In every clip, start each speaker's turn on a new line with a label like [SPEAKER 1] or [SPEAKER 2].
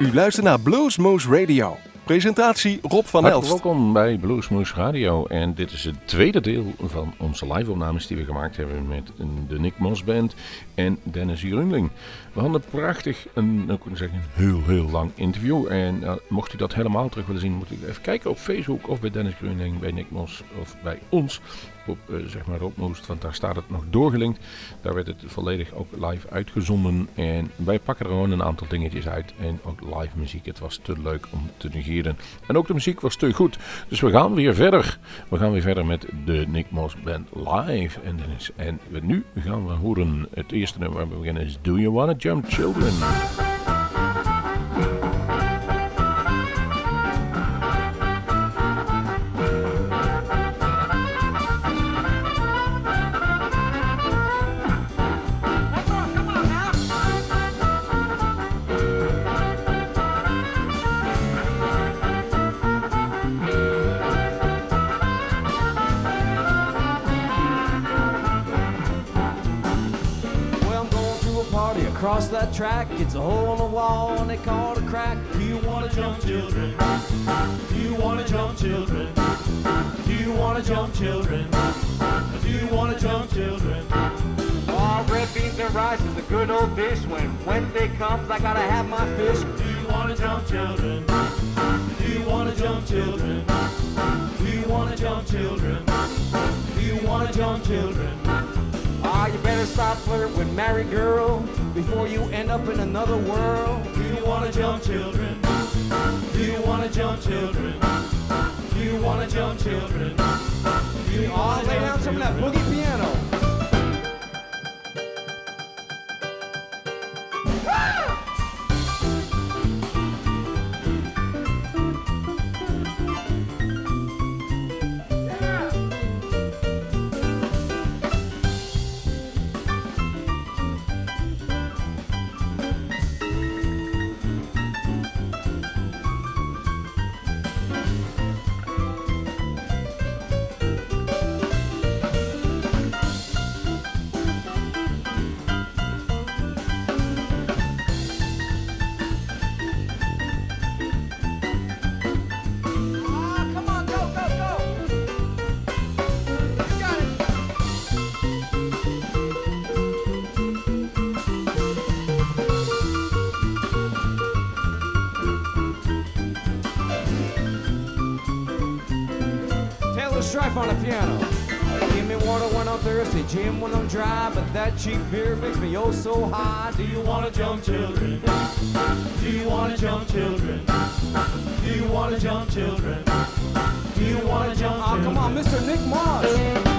[SPEAKER 1] U luistert naar Bluesmoose Radio. Presentatie Rob van
[SPEAKER 2] Hartelijk
[SPEAKER 1] Elst.
[SPEAKER 2] welkom bij Bluesmoose Radio. En dit is het tweede deel van onze live-opnames die we gemaakt hebben met de Nick Moss Band en Dennis Jurungling. We hadden een prachtig, een, kan zeggen, een heel, heel lang interview. En eh, mocht u dat helemaal terug willen zien, moet u even kijken op Facebook of bij Dennis Jurungling, bij Nick Moss of bij ons op eh, zeg maar Moest, want daar staat het nog doorgelinkt. Daar werd het volledig ook live uitgezonden. En wij pakken er gewoon een aantal dingetjes uit. En ook live muziek. Het was te leuk om te negeren. En ook de muziek was te goed. Dus we gaan weer verder. We gaan weer verder met de Nick Moss Band live. En, en nu gaan we horen het eerste nummer waar we beginnen is Do You Wanna Jump Children?
[SPEAKER 3] Track. It's a hole in the wall and they call it a crack.
[SPEAKER 4] Do you want to jump children? Do you want to jump children? Do you want to jump children? Do you want to jump children?
[SPEAKER 3] Oh, red beans and rice is a good old dish. When Wednesday comes, I gotta have my fish.
[SPEAKER 4] Do you want to jump children? Do you want to jump children? Do you want to jump children? Do you want to jump children?
[SPEAKER 3] Ah, you better stop flirting with married girl before you end up in another world.
[SPEAKER 4] Do you want to jump children? Do you want to jump children? Do you want to jump children? Do you want to
[SPEAKER 3] lay down
[SPEAKER 4] jump
[SPEAKER 3] some of that boogie piano. That cheap beer makes me oh so high.
[SPEAKER 4] Do you want to jump children? Do you want to jump children? Do you want to jump children? Do you want to jump
[SPEAKER 3] Oh, come on, Mr. Nick Moss.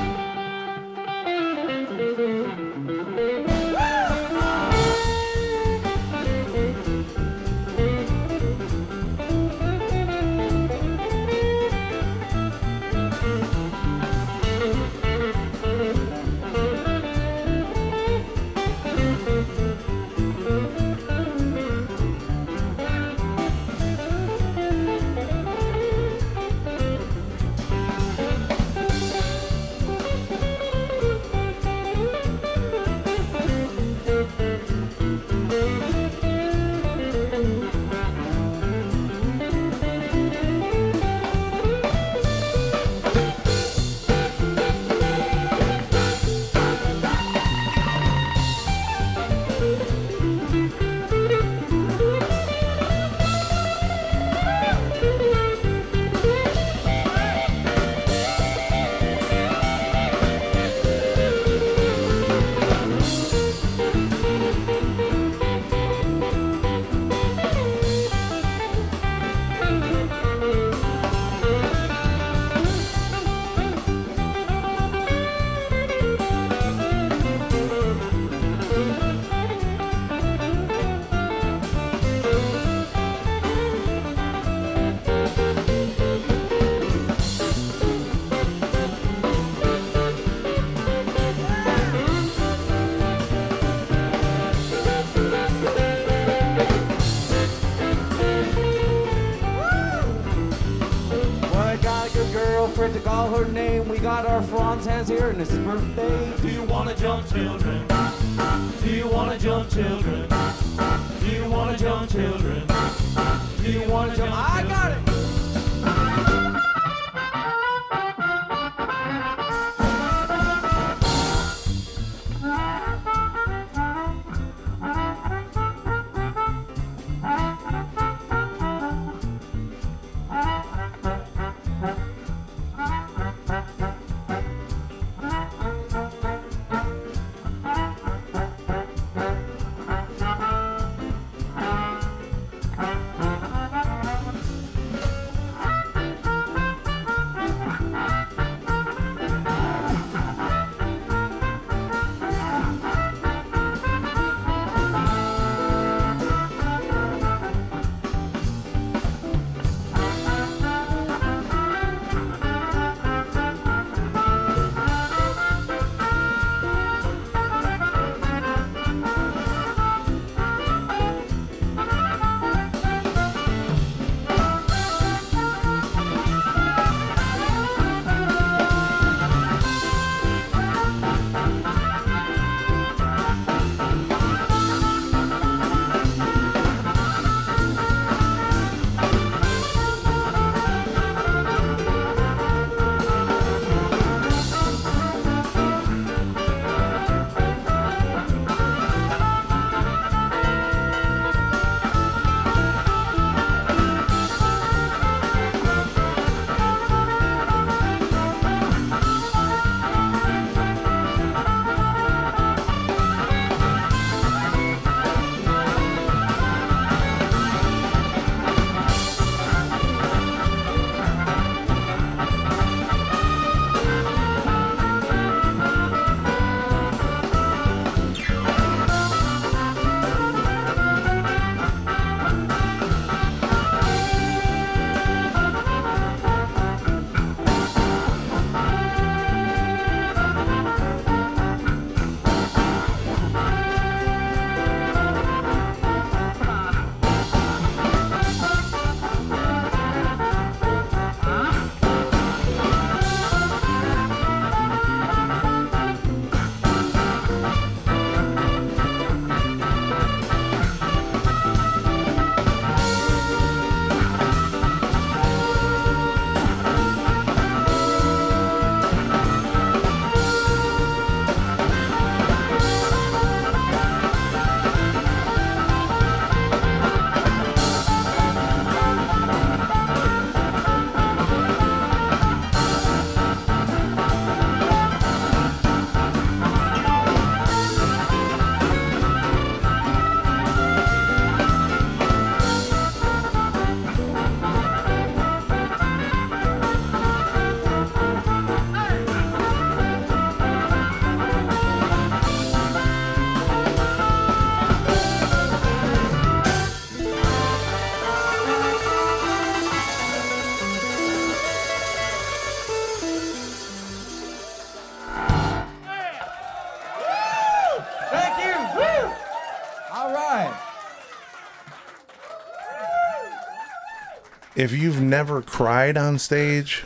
[SPEAKER 5] If you've never cried on stage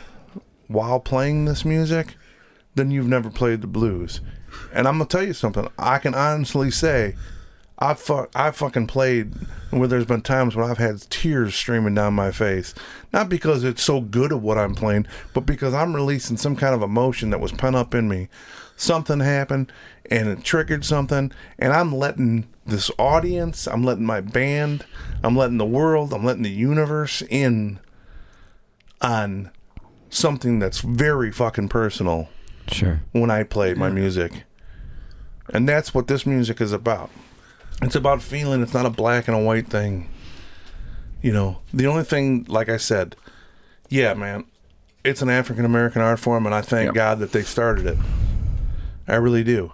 [SPEAKER 5] while playing this music, then you've never played the blues. And I'm gonna tell you something. I can honestly say, I fuck, I fucking played where there's been times when I've had tears streaming down my face, not because it's so good at what I'm playing, but because I'm releasing some kind of emotion that was pent up in me. Something happened, and it triggered something, and I'm letting this audience, I'm letting my band, I'm letting the world, I'm letting the universe in on something that's very fucking personal
[SPEAKER 6] Sure.
[SPEAKER 5] when I play my music. And that's what this music is about. It's about feeling, it's not a black and a white thing. You know, the only thing, like I said, yeah, man, it's an African American art form, and I thank
[SPEAKER 2] Yep.
[SPEAKER 5] God that they started it. I really do.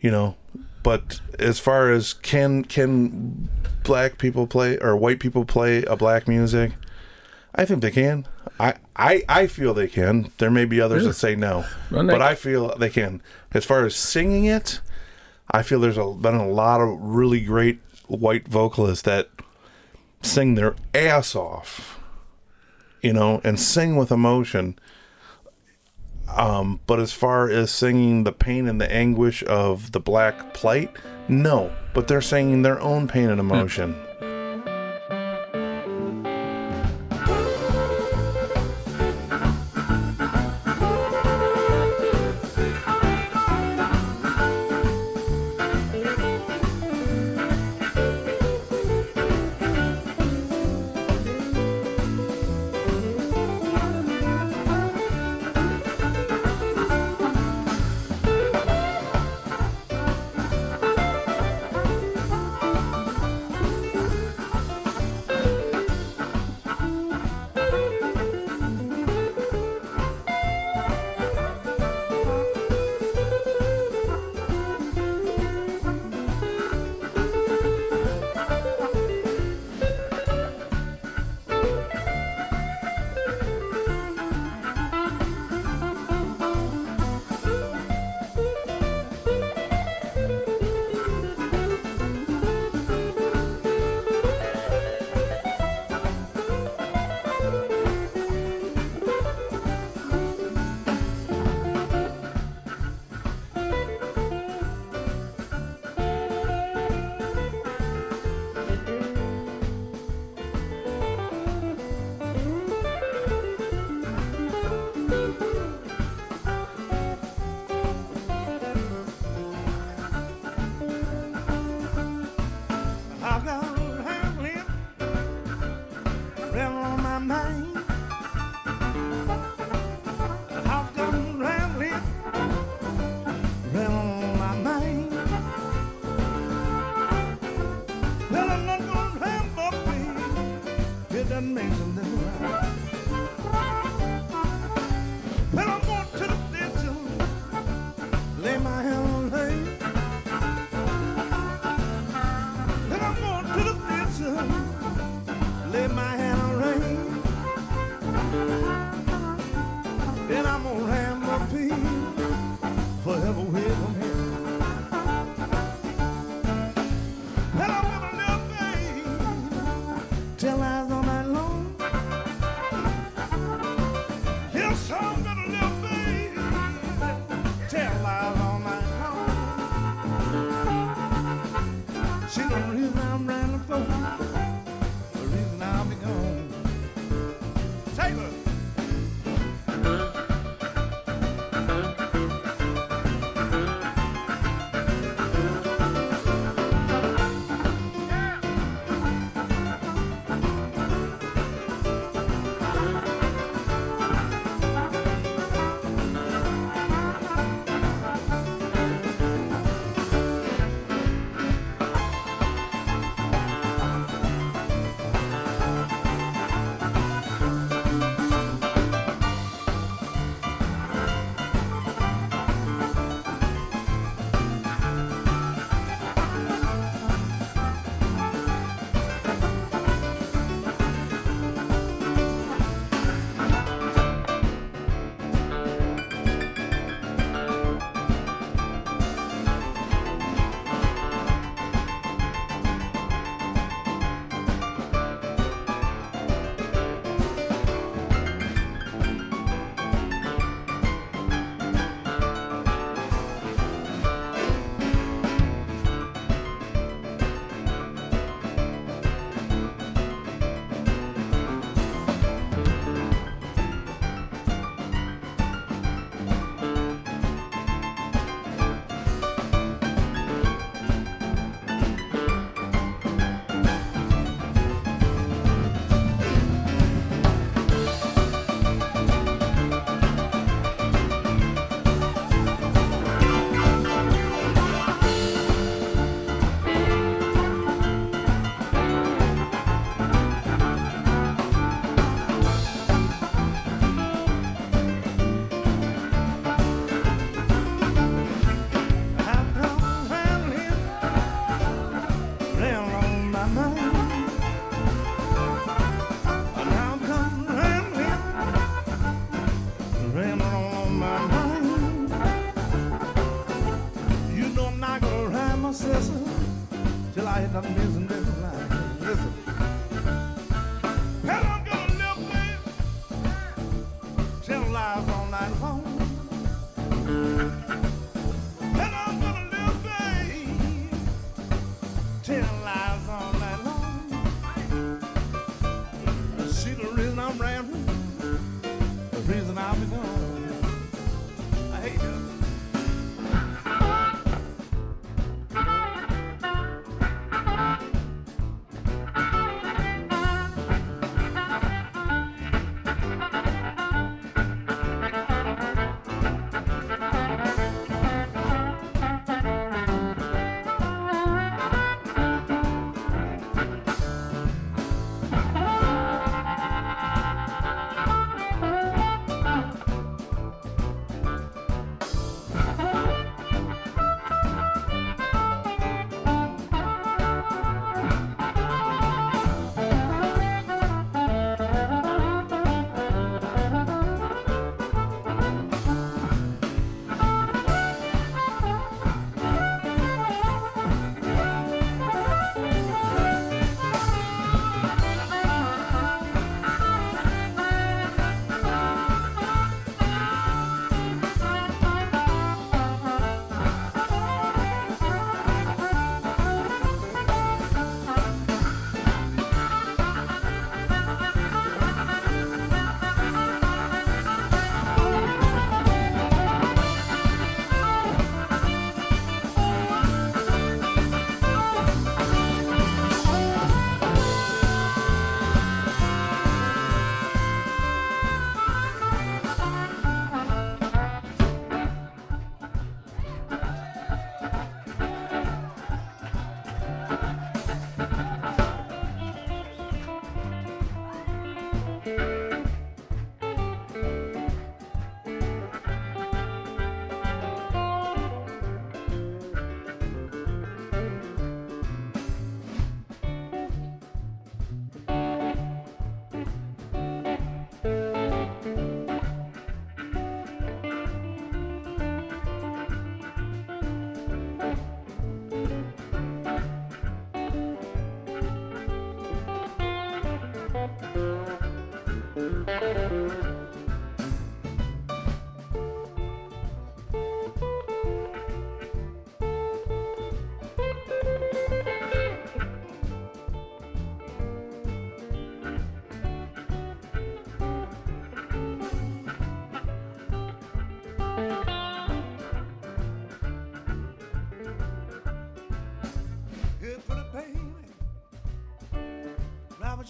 [SPEAKER 5] You know, but as far as can can black people play or white people play a black music, I think they can. I I, I feel they can. There may be others that say no,
[SPEAKER 2] they-
[SPEAKER 5] but I feel they can. As far as singing it, I feel there's a, been a lot of really great white vocalists that sing their ass off, you know, and sing with emotion. Um, but as far as singing the pain and the anguish of the black plight, no. But they're singing their own pain and emotion.
[SPEAKER 7] I've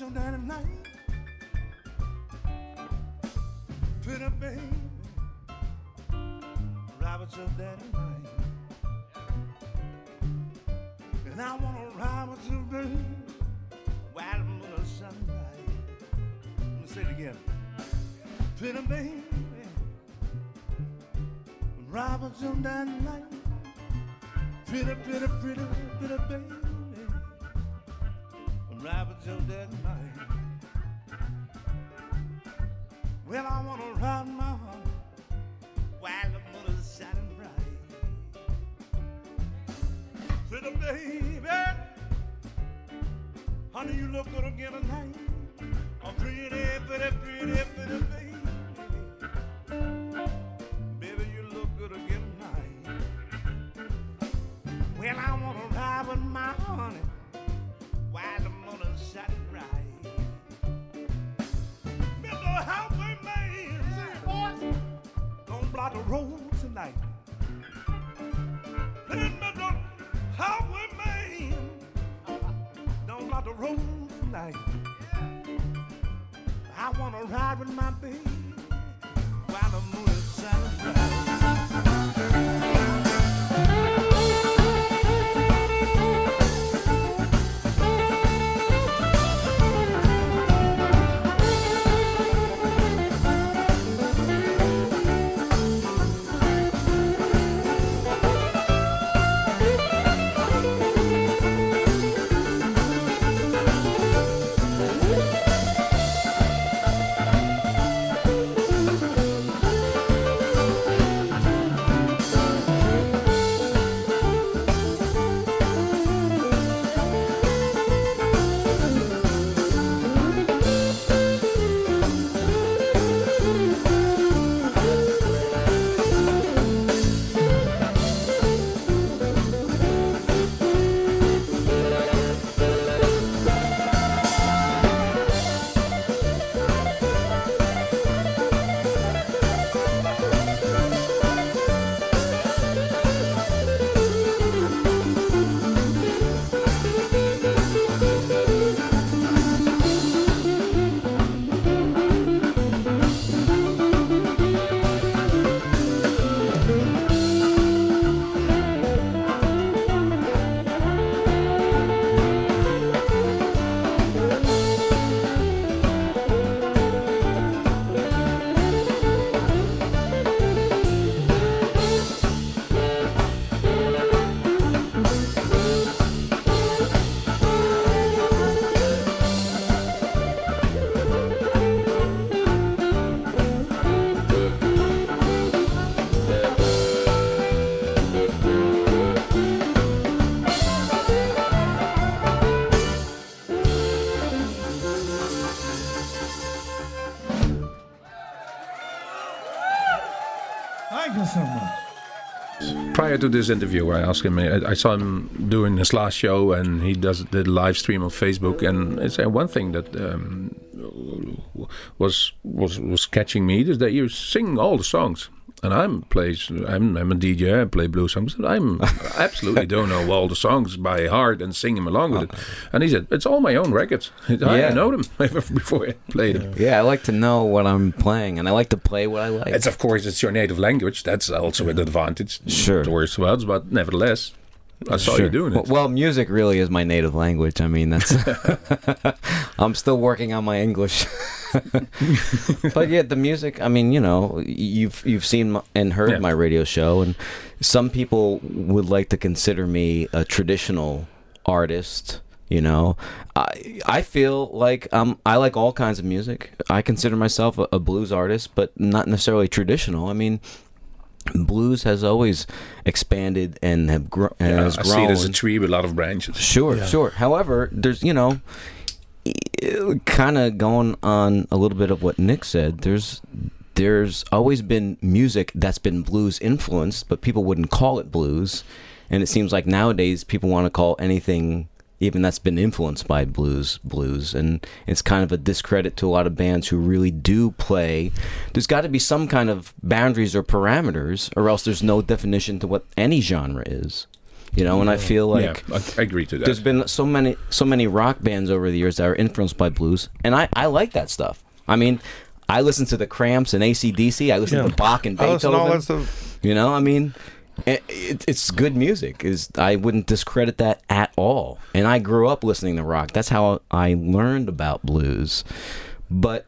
[SPEAKER 7] your nighty night. Pretty baby, ride with your daddy night. And I wanna ride with you, baby, while the moon is shining Let me say it again. Pretty baby, ride with your daddy night. Pretty, pretty, pretty, pretty baby, ride with your
[SPEAKER 2] daddy to this interview, I asked him. I, I saw him doing his last show, and he does a live stream on Facebook. And it's uh, one thing that um, was was was catching me is that you sing all the songs. And I'm plays. I'm, I'm a DJ. I play blues songs. and I'm absolutely don't know all the songs by heart and sing them along with it. And he said, "It's all my own records. I, I
[SPEAKER 6] Yeah.
[SPEAKER 2] know them before I play them."
[SPEAKER 6] Yeah, I like to know what I'm playing, and I like to play what I like.
[SPEAKER 2] It's of course it's your native language. That's also an advantage.
[SPEAKER 6] Sure.
[SPEAKER 2] Towards words, but nevertheless, I saw you doing it.
[SPEAKER 6] Well, music really is my native language. I mean, that's. I'm still working on my English. but yeah, the music. I mean, you know, you've you've seen and heard
[SPEAKER 2] Yeah.
[SPEAKER 6] my radio show, and some people would like to consider me a traditional artist. You know, I I feel like um I like all kinds of music. I consider myself a, a blues artist, but not necessarily traditional. I mean, blues has always expanded and have gro- and
[SPEAKER 2] Yeah,
[SPEAKER 6] has
[SPEAKER 2] I
[SPEAKER 6] grown.
[SPEAKER 2] see it as a tree with a lot of branches.
[SPEAKER 6] Sure, sure. However, there's you know, kind of going on a little bit of what Nick said. There's there's always been music that's been blues influenced, but people wouldn't call it blues. And it seems like nowadays people want to call anything even that's been influenced by blues blues and it's kind of a discredit to a lot of bands who really do play there's got to be some kind of boundaries or parameters or else there's no definition to what any genre is you know and i feel like
[SPEAKER 2] yeah, I, I agree to that.
[SPEAKER 6] there's been so many so many rock bands over the years that are influenced by blues and i i like that stuff i mean i listen to the cramps and acdc i listen
[SPEAKER 5] Yeah.
[SPEAKER 6] to bach and
[SPEAKER 5] I listen to all
[SPEAKER 6] beethoven
[SPEAKER 5] that stuff.
[SPEAKER 6] you know i mean it, it, it's good music is i wouldn't discredit that at all and i grew up listening to rock that's how i learned about blues but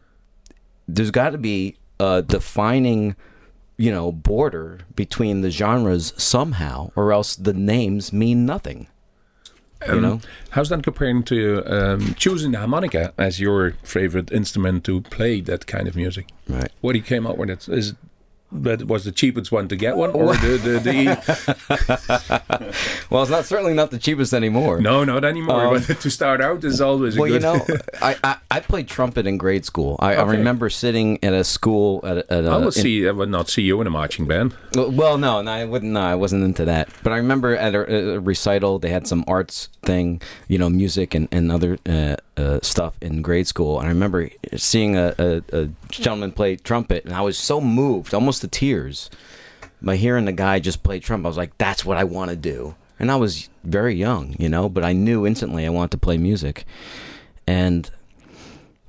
[SPEAKER 6] there's got to be a defining you know border between the genres somehow or else the names mean nothing you know
[SPEAKER 2] How's that comparing to um, choosing the harmonica as your favorite instrument to play that kind of music?
[SPEAKER 6] Right.
[SPEAKER 2] What he came up with it is that was the cheapest one to get one, or the the, the
[SPEAKER 6] Well, it's not certainly not the cheapest anymore.
[SPEAKER 2] no, not anymore.
[SPEAKER 6] Um,
[SPEAKER 2] but to start out is always a
[SPEAKER 6] Well,
[SPEAKER 2] good.
[SPEAKER 6] you know, I, I, I played trumpet in grade school. I, I remember sitting at a school at, a- at a.
[SPEAKER 2] I will
[SPEAKER 6] in-
[SPEAKER 2] see. I would not see you in a marching band.
[SPEAKER 6] Well, no, no, I wouldn't. No, I wasn't into that. But I remember at a, a recital, they had some arts thing, you know, music and and other uh, uh, stuff in grade school. And I remember seeing a, a, a gentleman play trumpet, and I was so moved, almost to tears, by hearing the guy just play trumpet. I was like, "That's what I want to do." And I was very young, you know, but I knew instantly I wanted to play music, and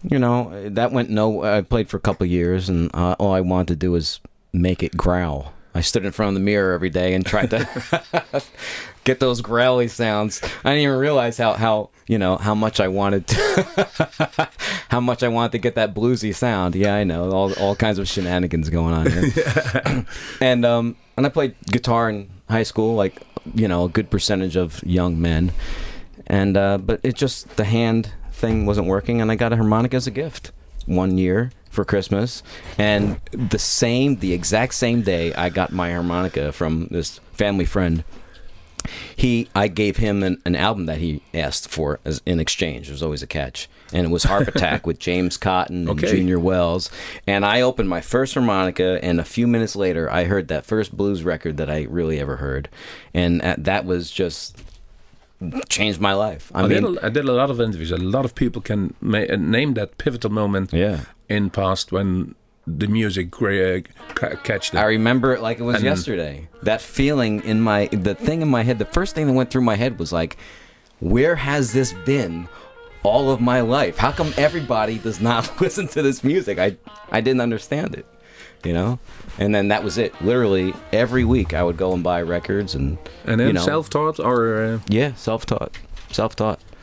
[SPEAKER 6] you know that went no. I played for a couple years, and uh, all I wanted to do was make it growl. I stood in front of the mirror every day and tried to get those growly sounds. I didn't even realize how how you know how much I wanted to how much I wanted to get that bluesy sound. Yeah, I know all all kinds of shenanigans going on here. and um and I played guitar in high school, like you know a good percentage of young men. And uh, but it just the hand thing wasn't working, and I got a harmonica as a gift one year for Christmas, and the same, the exact same day, I got my harmonica from this family friend. He, I gave him an, an album that he asked for as in exchange. There's always a catch, and it was Harp Attack with James Cotton and
[SPEAKER 2] Okay.
[SPEAKER 6] Junior Wells. And I opened my first harmonica, and a few minutes later, I heard that first blues record that I really ever heard, and that was just changed my life. I
[SPEAKER 2] I,
[SPEAKER 6] mean,
[SPEAKER 2] did a, I did a lot of interviews. A lot of people can ma- name that pivotal moment
[SPEAKER 6] Yeah.
[SPEAKER 2] In past when the music uh, ca- catched
[SPEAKER 6] I remember it like it was
[SPEAKER 2] And-
[SPEAKER 6] yesterday. That feeling in my, the thing in my head, the first thing that went through my head was like, where has this been all of my life? How come everybody does not listen to this music? I, I didn't understand it, you know? And then that was it. Literally every week I would go and buy records and,
[SPEAKER 2] and then
[SPEAKER 6] you know,
[SPEAKER 2] self-taught or uh,
[SPEAKER 6] yeah, self-taught, self-taught.
[SPEAKER 7] supposed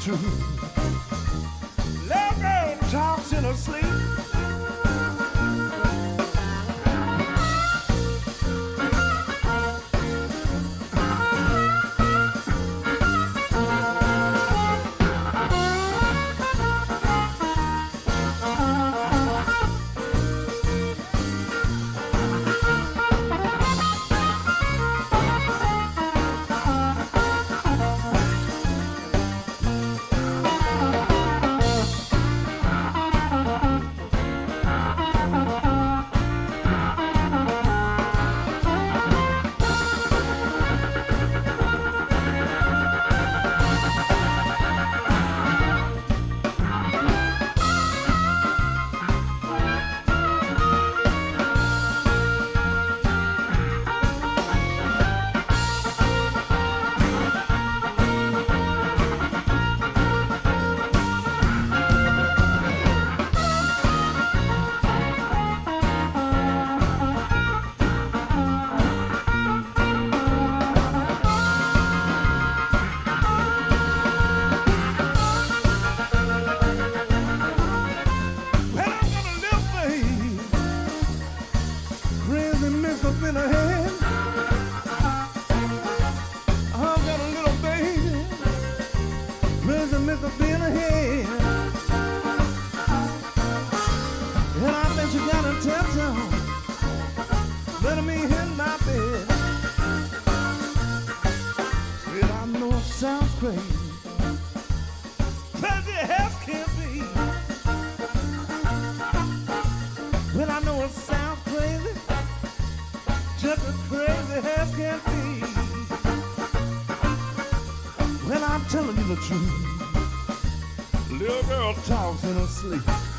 [SPEAKER 7] too. just as crazy as can be. Well, I'm telling you the truth. Little girl talks in her sleep.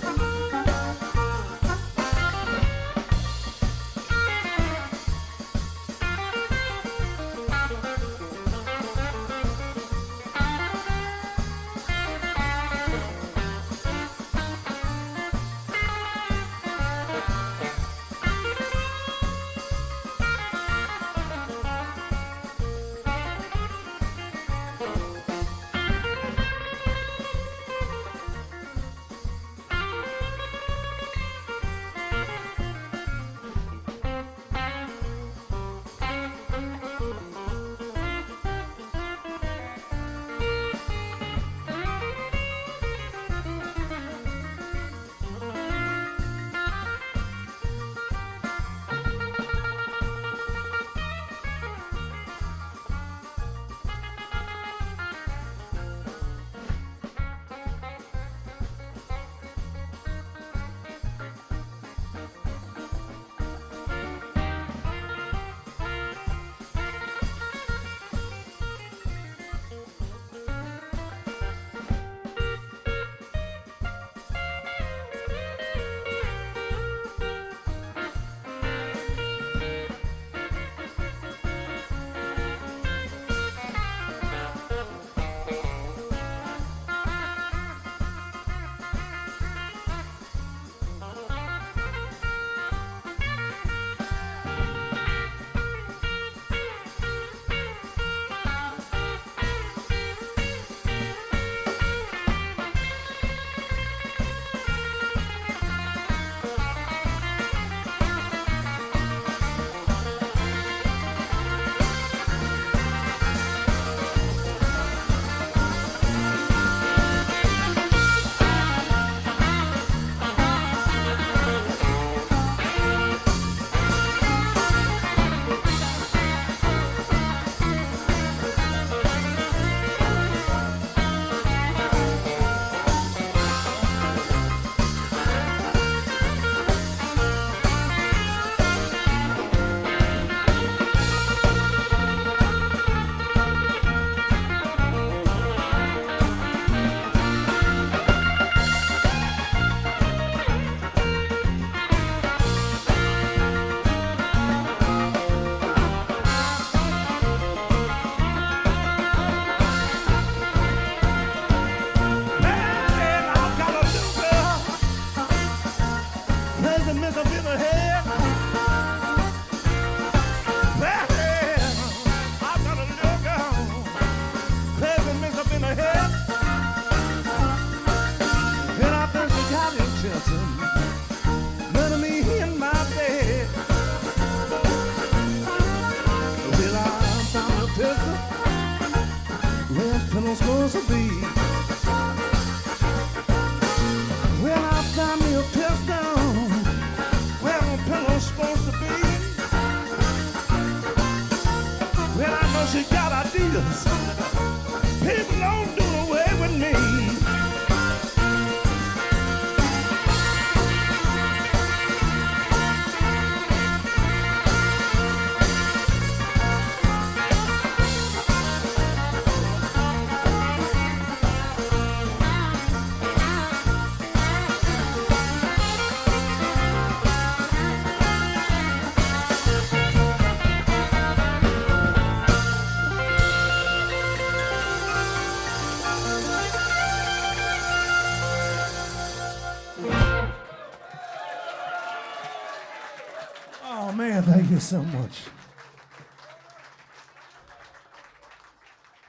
[SPEAKER 7] So much.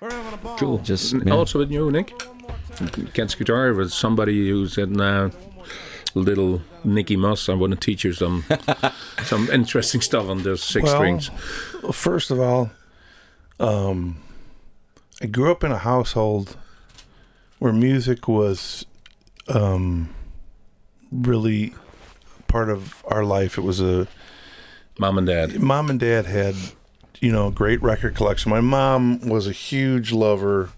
[SPEAKER 7] We're having a ball.
[SPEAKER 2] Cool.
[SPEAKER 6] Just- yeah.
[SPEAKER 2] Also with you, Nick. Kent's guitar was somebody who said, "Nah, little Nicky Moss, I want to teach you some some interesting stuff on those six
[SPEAKER 5] Well,
[SPEAKER 2] strings."
[SPEAKER 5] Well, first of all, um, I grew up in a household where music was um, really part of our life. It was a
[SPEAKER 2] Mom and Dad.
[SPEAKER 5] mom and dad had, you know, great record collection. My mom was a huge lover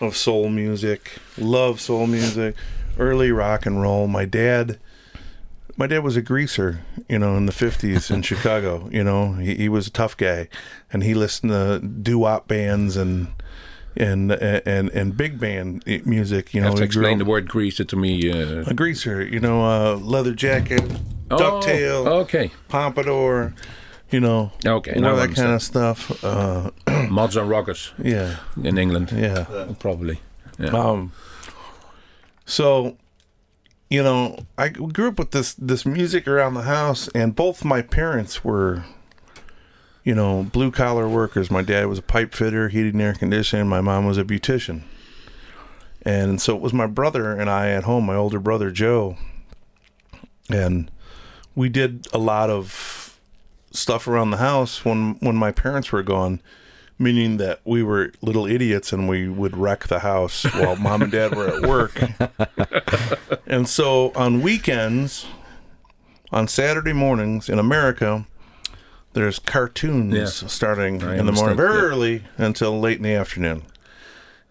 [SPEAKER 5] of soul music, loved soul music, early rock and roll. My dad, my dad was a greaser, you know, in the fifties in Chicago. You know, he, he was a tough guy, and he listened to doo wop bands and. And, and and big band music, you
[SPEAKER 2] You
[SPEAKER 5] know.
[SPEAKER 2] have to explain the word greaser to me. Uh,
[SPEAKER 5] a greaser, you know, uh, leather jacket, ducktail,
[SPEAKER 2] Oh, okay.
[SPEAKER 5] pompadour, you know,
[SPEAKER 2] Okay,
[SPEAKER 5] all that kind of stuff. Uh,
[SPEAKER 2] Mods and Rockers
[SPEAKER 5] yeah,
[SPEAKER 2] in England,
[SPEAKER 5] yeah.
[SPEAKER 2] probably. Yeah.
[SPEAKER 5] Um, so, you know, I grew up with this this music around the house, and both my parents were, you know, blue collar workers. My dad was a pipe fitter, heating and air conditioning. My mom was a beautician, and so it was my brother and I at home. My older brother Joe, and we did a lot of stuff around the house when when my parents were gone meaning that we were little idiots and we would wreck the house while mom and dad were at work. and so on weekends, on Saturday mornings in America, there's cartoons
[SPEAKER 2] Yeah.
[SPEAKER 5] starting
[SPEAKER 2] I
[SPEAKER 5] in the morning, very
[SPEAKER 2] yeah.
[SPEAKER 5] early until late in the afternoon.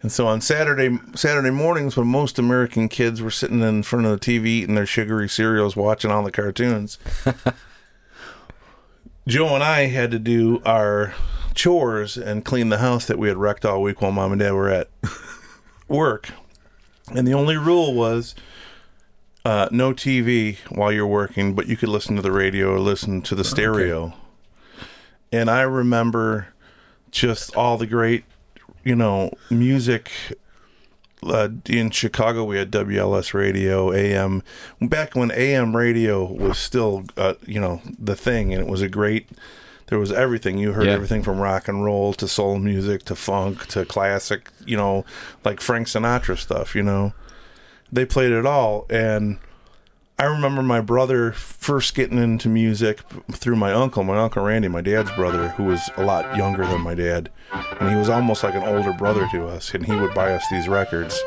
[SPEAKER 5] And so on Saturday Saturday mornings, when most American kids were sitting in front of the TV eating their sugary cereals, watching all the cartoons, Joe and I had to do our chores and clean the house that we had wrecked all week while mom and dad were at work. And the only rule was uh, no TV while you're working, but you could listen to the radio or listen to the stereo. And I remember just all the great, you know, music. Uh, in Chicago, we had WLS radio, AM. Back when AM radio was still, uh, you know, the thing, and it was a great. There was everything. You heard
[SPEAKER 6] Yeah.
[SPEAKER 5] everything from rock and roll to soul music to funk to classic. You know, like Frank Sinatra stuff. You know, they played it all, and I remember my brother first getting into music through my uncle, my uncle Randy, my dad's brother, who was a lot younger than my dad, and he was almost like an older brother to us, and he would buy us these records.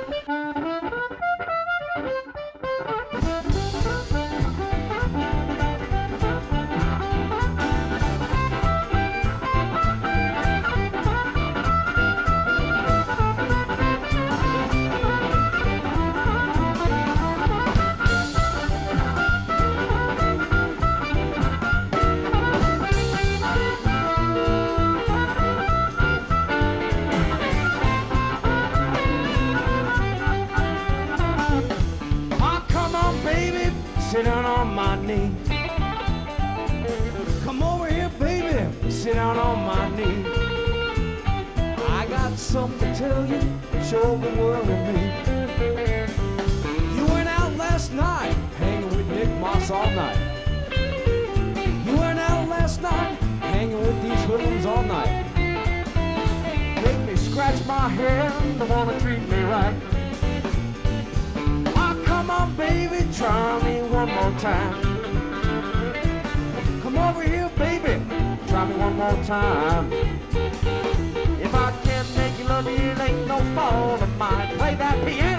[SPEAKER 3] Sit down on my knee. I got something to tell you, show the world with me. You went out last night, hanging with Nick Moss all night. You went out last night, hanging with these hoodlums all night. Make me scratch my head, don't wanna treat me right. Oh, come on, baby, try me one more time. me one more time. If I can't make you love me, it ain't no fault of mine. Play that piano.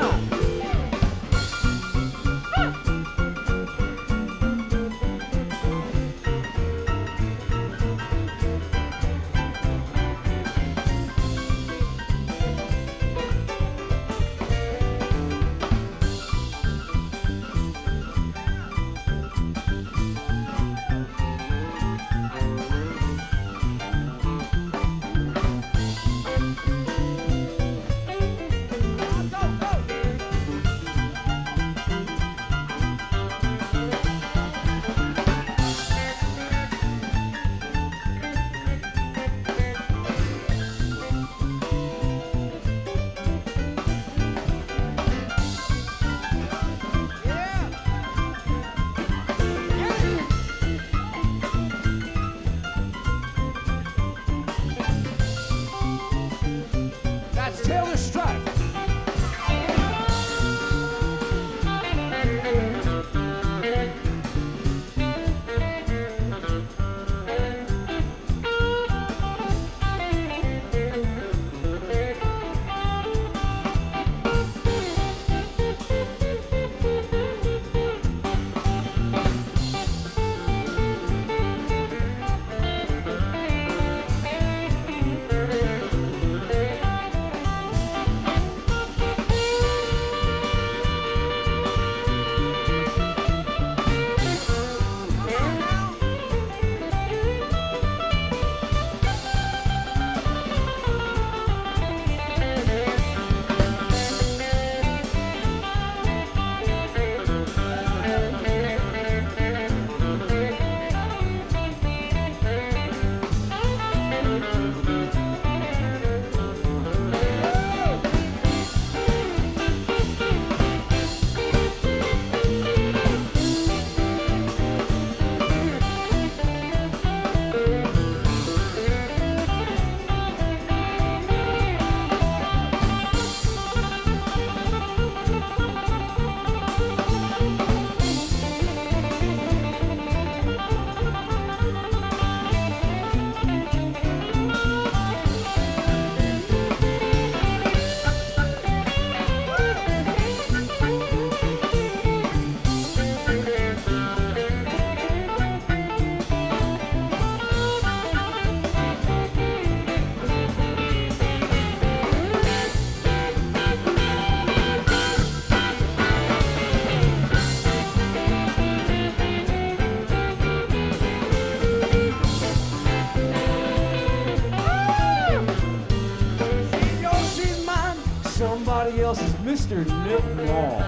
[SPEAKER 3] Mr. Nick Moss.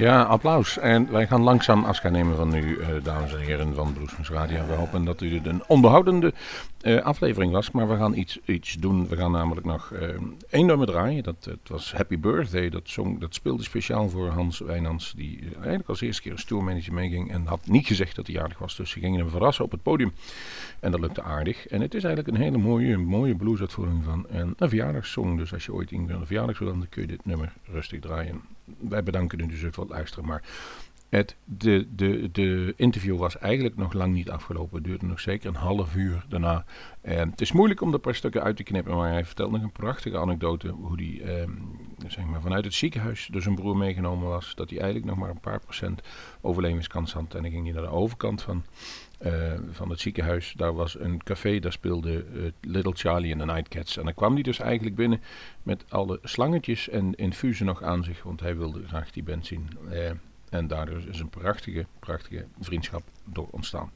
[SPEAKER 2] Ja, applaus. En wij gaan langzaam afscheid nemen van u, eh, dames en heren van Bluesmoes Radio. We hopen dat u een onderhoudende eh, aflevering was, maar we gaan iets, iets doen. We gaan namelijk nog eh, één nummer draaien. Dat, het was Happy Birthday. Dat, song, dat speelde speciaal voor Hans Wijnands, die eigenlijk als eerste keer een stoermanager meeging en had niet gezegd dat hij jarig was. Dus ze gingen hem verrassen op het podium. En dat lukte aardig. En het is eigenlijk een hele mooie, mooie bluesuitvoering van een, verjaardagssong. Dus als je ooit iemand een verjaardag dan kun je dit nummer rustig draaien. Wij bedanken u dus voor het luisteren. Maar het de, de, de interview was eigenlijk nog lang niet afgelopen. Het duurde nog zeker een half uur daarna. En het is moeilijk om er een paar stukken uit te knippen. Maar hij vertelt nog een prachtige anekdote. Hoe hij ehm, zeg maar, vanuit het ziekenhuis door zijn broer meegenomen was. Dat hij eigenlijk nog maar een paar procent overlevingskans had. En dan ging hij naar de overkant van eh, van het ziekenhuis. Daar was een café, daar speelde eh, Little Charlie en de Nightcats. En dan kwam hij dus eigenlijk binnen met alle slangetjes en infusen nog aan zich, want hij wilde graag die band zien. Eh, en daardoor is een prachtige, prachtige vriendschap door ontstaan.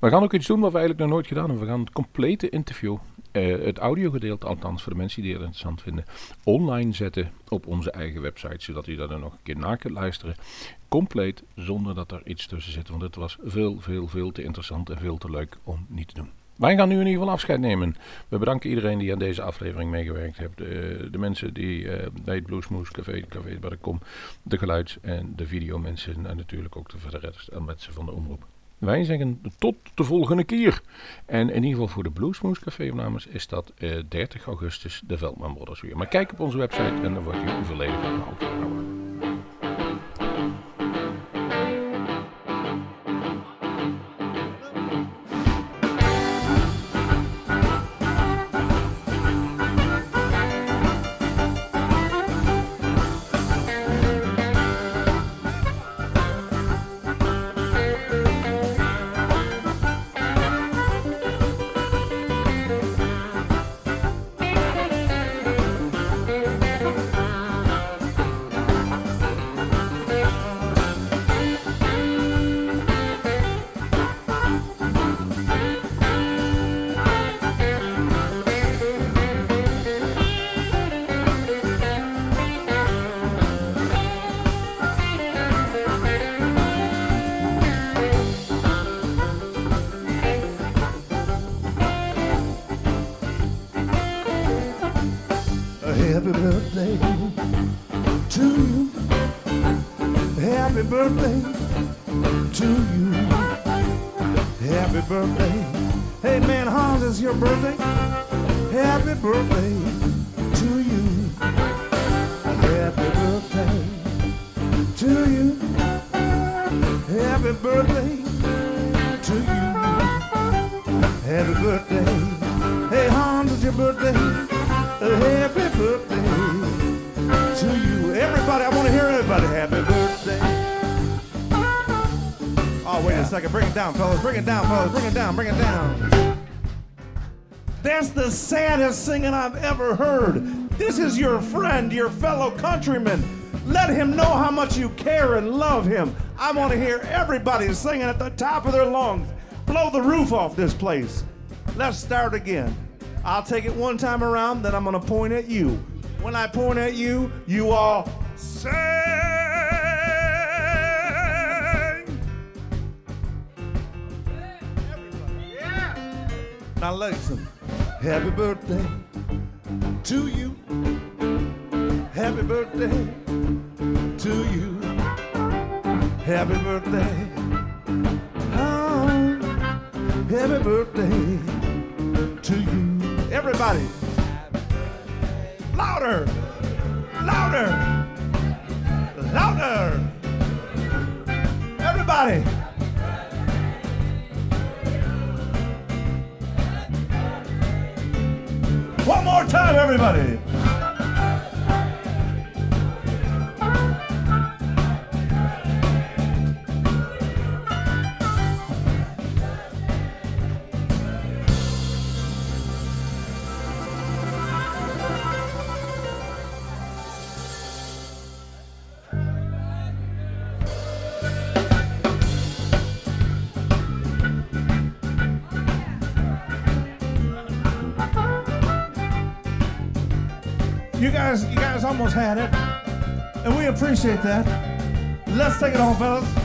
[SPEAKER 2] We gaan ook iets doen wat we eigenlijk nog nooit gedaan hebben. We gaan het complete interview, eh, het audiogedeelte althans voor de mensen die het interessant vinden, online zetten op onze eigen website. Zodat u dat er nog een keer na kunt luisteren. Compleet zonder dat er iets tussen zit. Want het was veel, veel, veel te interessant en veel te leuk om niet te doen. Wij gaan nu in ieder geval afscheid nemen. We bedanken iedereen die aan deze aflevering meegewerkt heeft. De, de mensen die eh, bij het Bluesmoes Café, café waar kom, de geluids- en de videomensen en natuurlijk ook de verder en mensen van de omroep. Wij zeggen tot de volgende keer. En in ieder geval voor de Bluesmoes Café opnames is dat eh, 30 augustus de Veldman Brothers weer. Maar kijk op onze website en dan wordt u volledig op de hoogte gehouden.
[SPEAKER 7] I've ever heard. This is your friend, your fellow countryman. Let him know how much you care and love him. I want to hear everybody singing at the top of their lungs. Blow the roof off this place. Let's start again. I'll take it one time around, then I'm going to point at you. When I point at you, you all sing. Now listen. Happy birthday to you. Happy birthday to you. Happy birthday. Oh, happy birthday to you. Everybody. Louder. Louder. Louder. Everybody. More time, everybody. Almost had it, and we appreciate that. Let's take it on, fellas.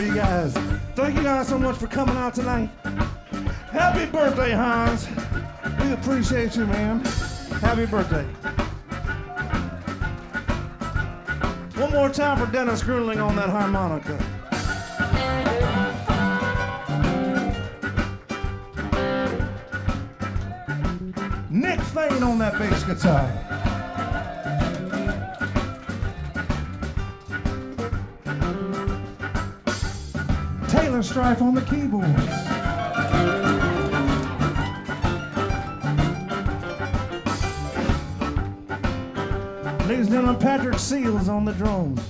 [SPEAKER 7] For you guys. Thank you guys so much for coming out tonight. Happy birthday, Hans. We appreciate you, man. Happy birthday. One more time for Dennis Gruenling on that harmonica. Nick Fane on that bass guitar. Taylor Streiff on the keyboards. Ladies and gentlemen, Patrick Seals on the drums.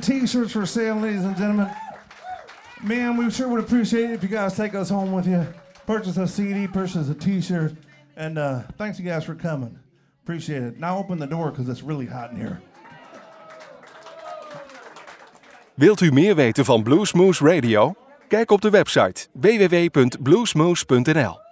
[SPEAKER 7] T-shirts for sale, ladies and gentlemen. Man, we sure would appreciate it if you guys take us home with you. Purchase a CD, purchase a T-shirt, and uh, thanks you guys for coming. Appreciate it. Now open the door because it's really hot in here.
[SPEAKER 1] Wilt u meer weten van Bluesmoose Radio? Kijk op de website www.bluesmoose.nl.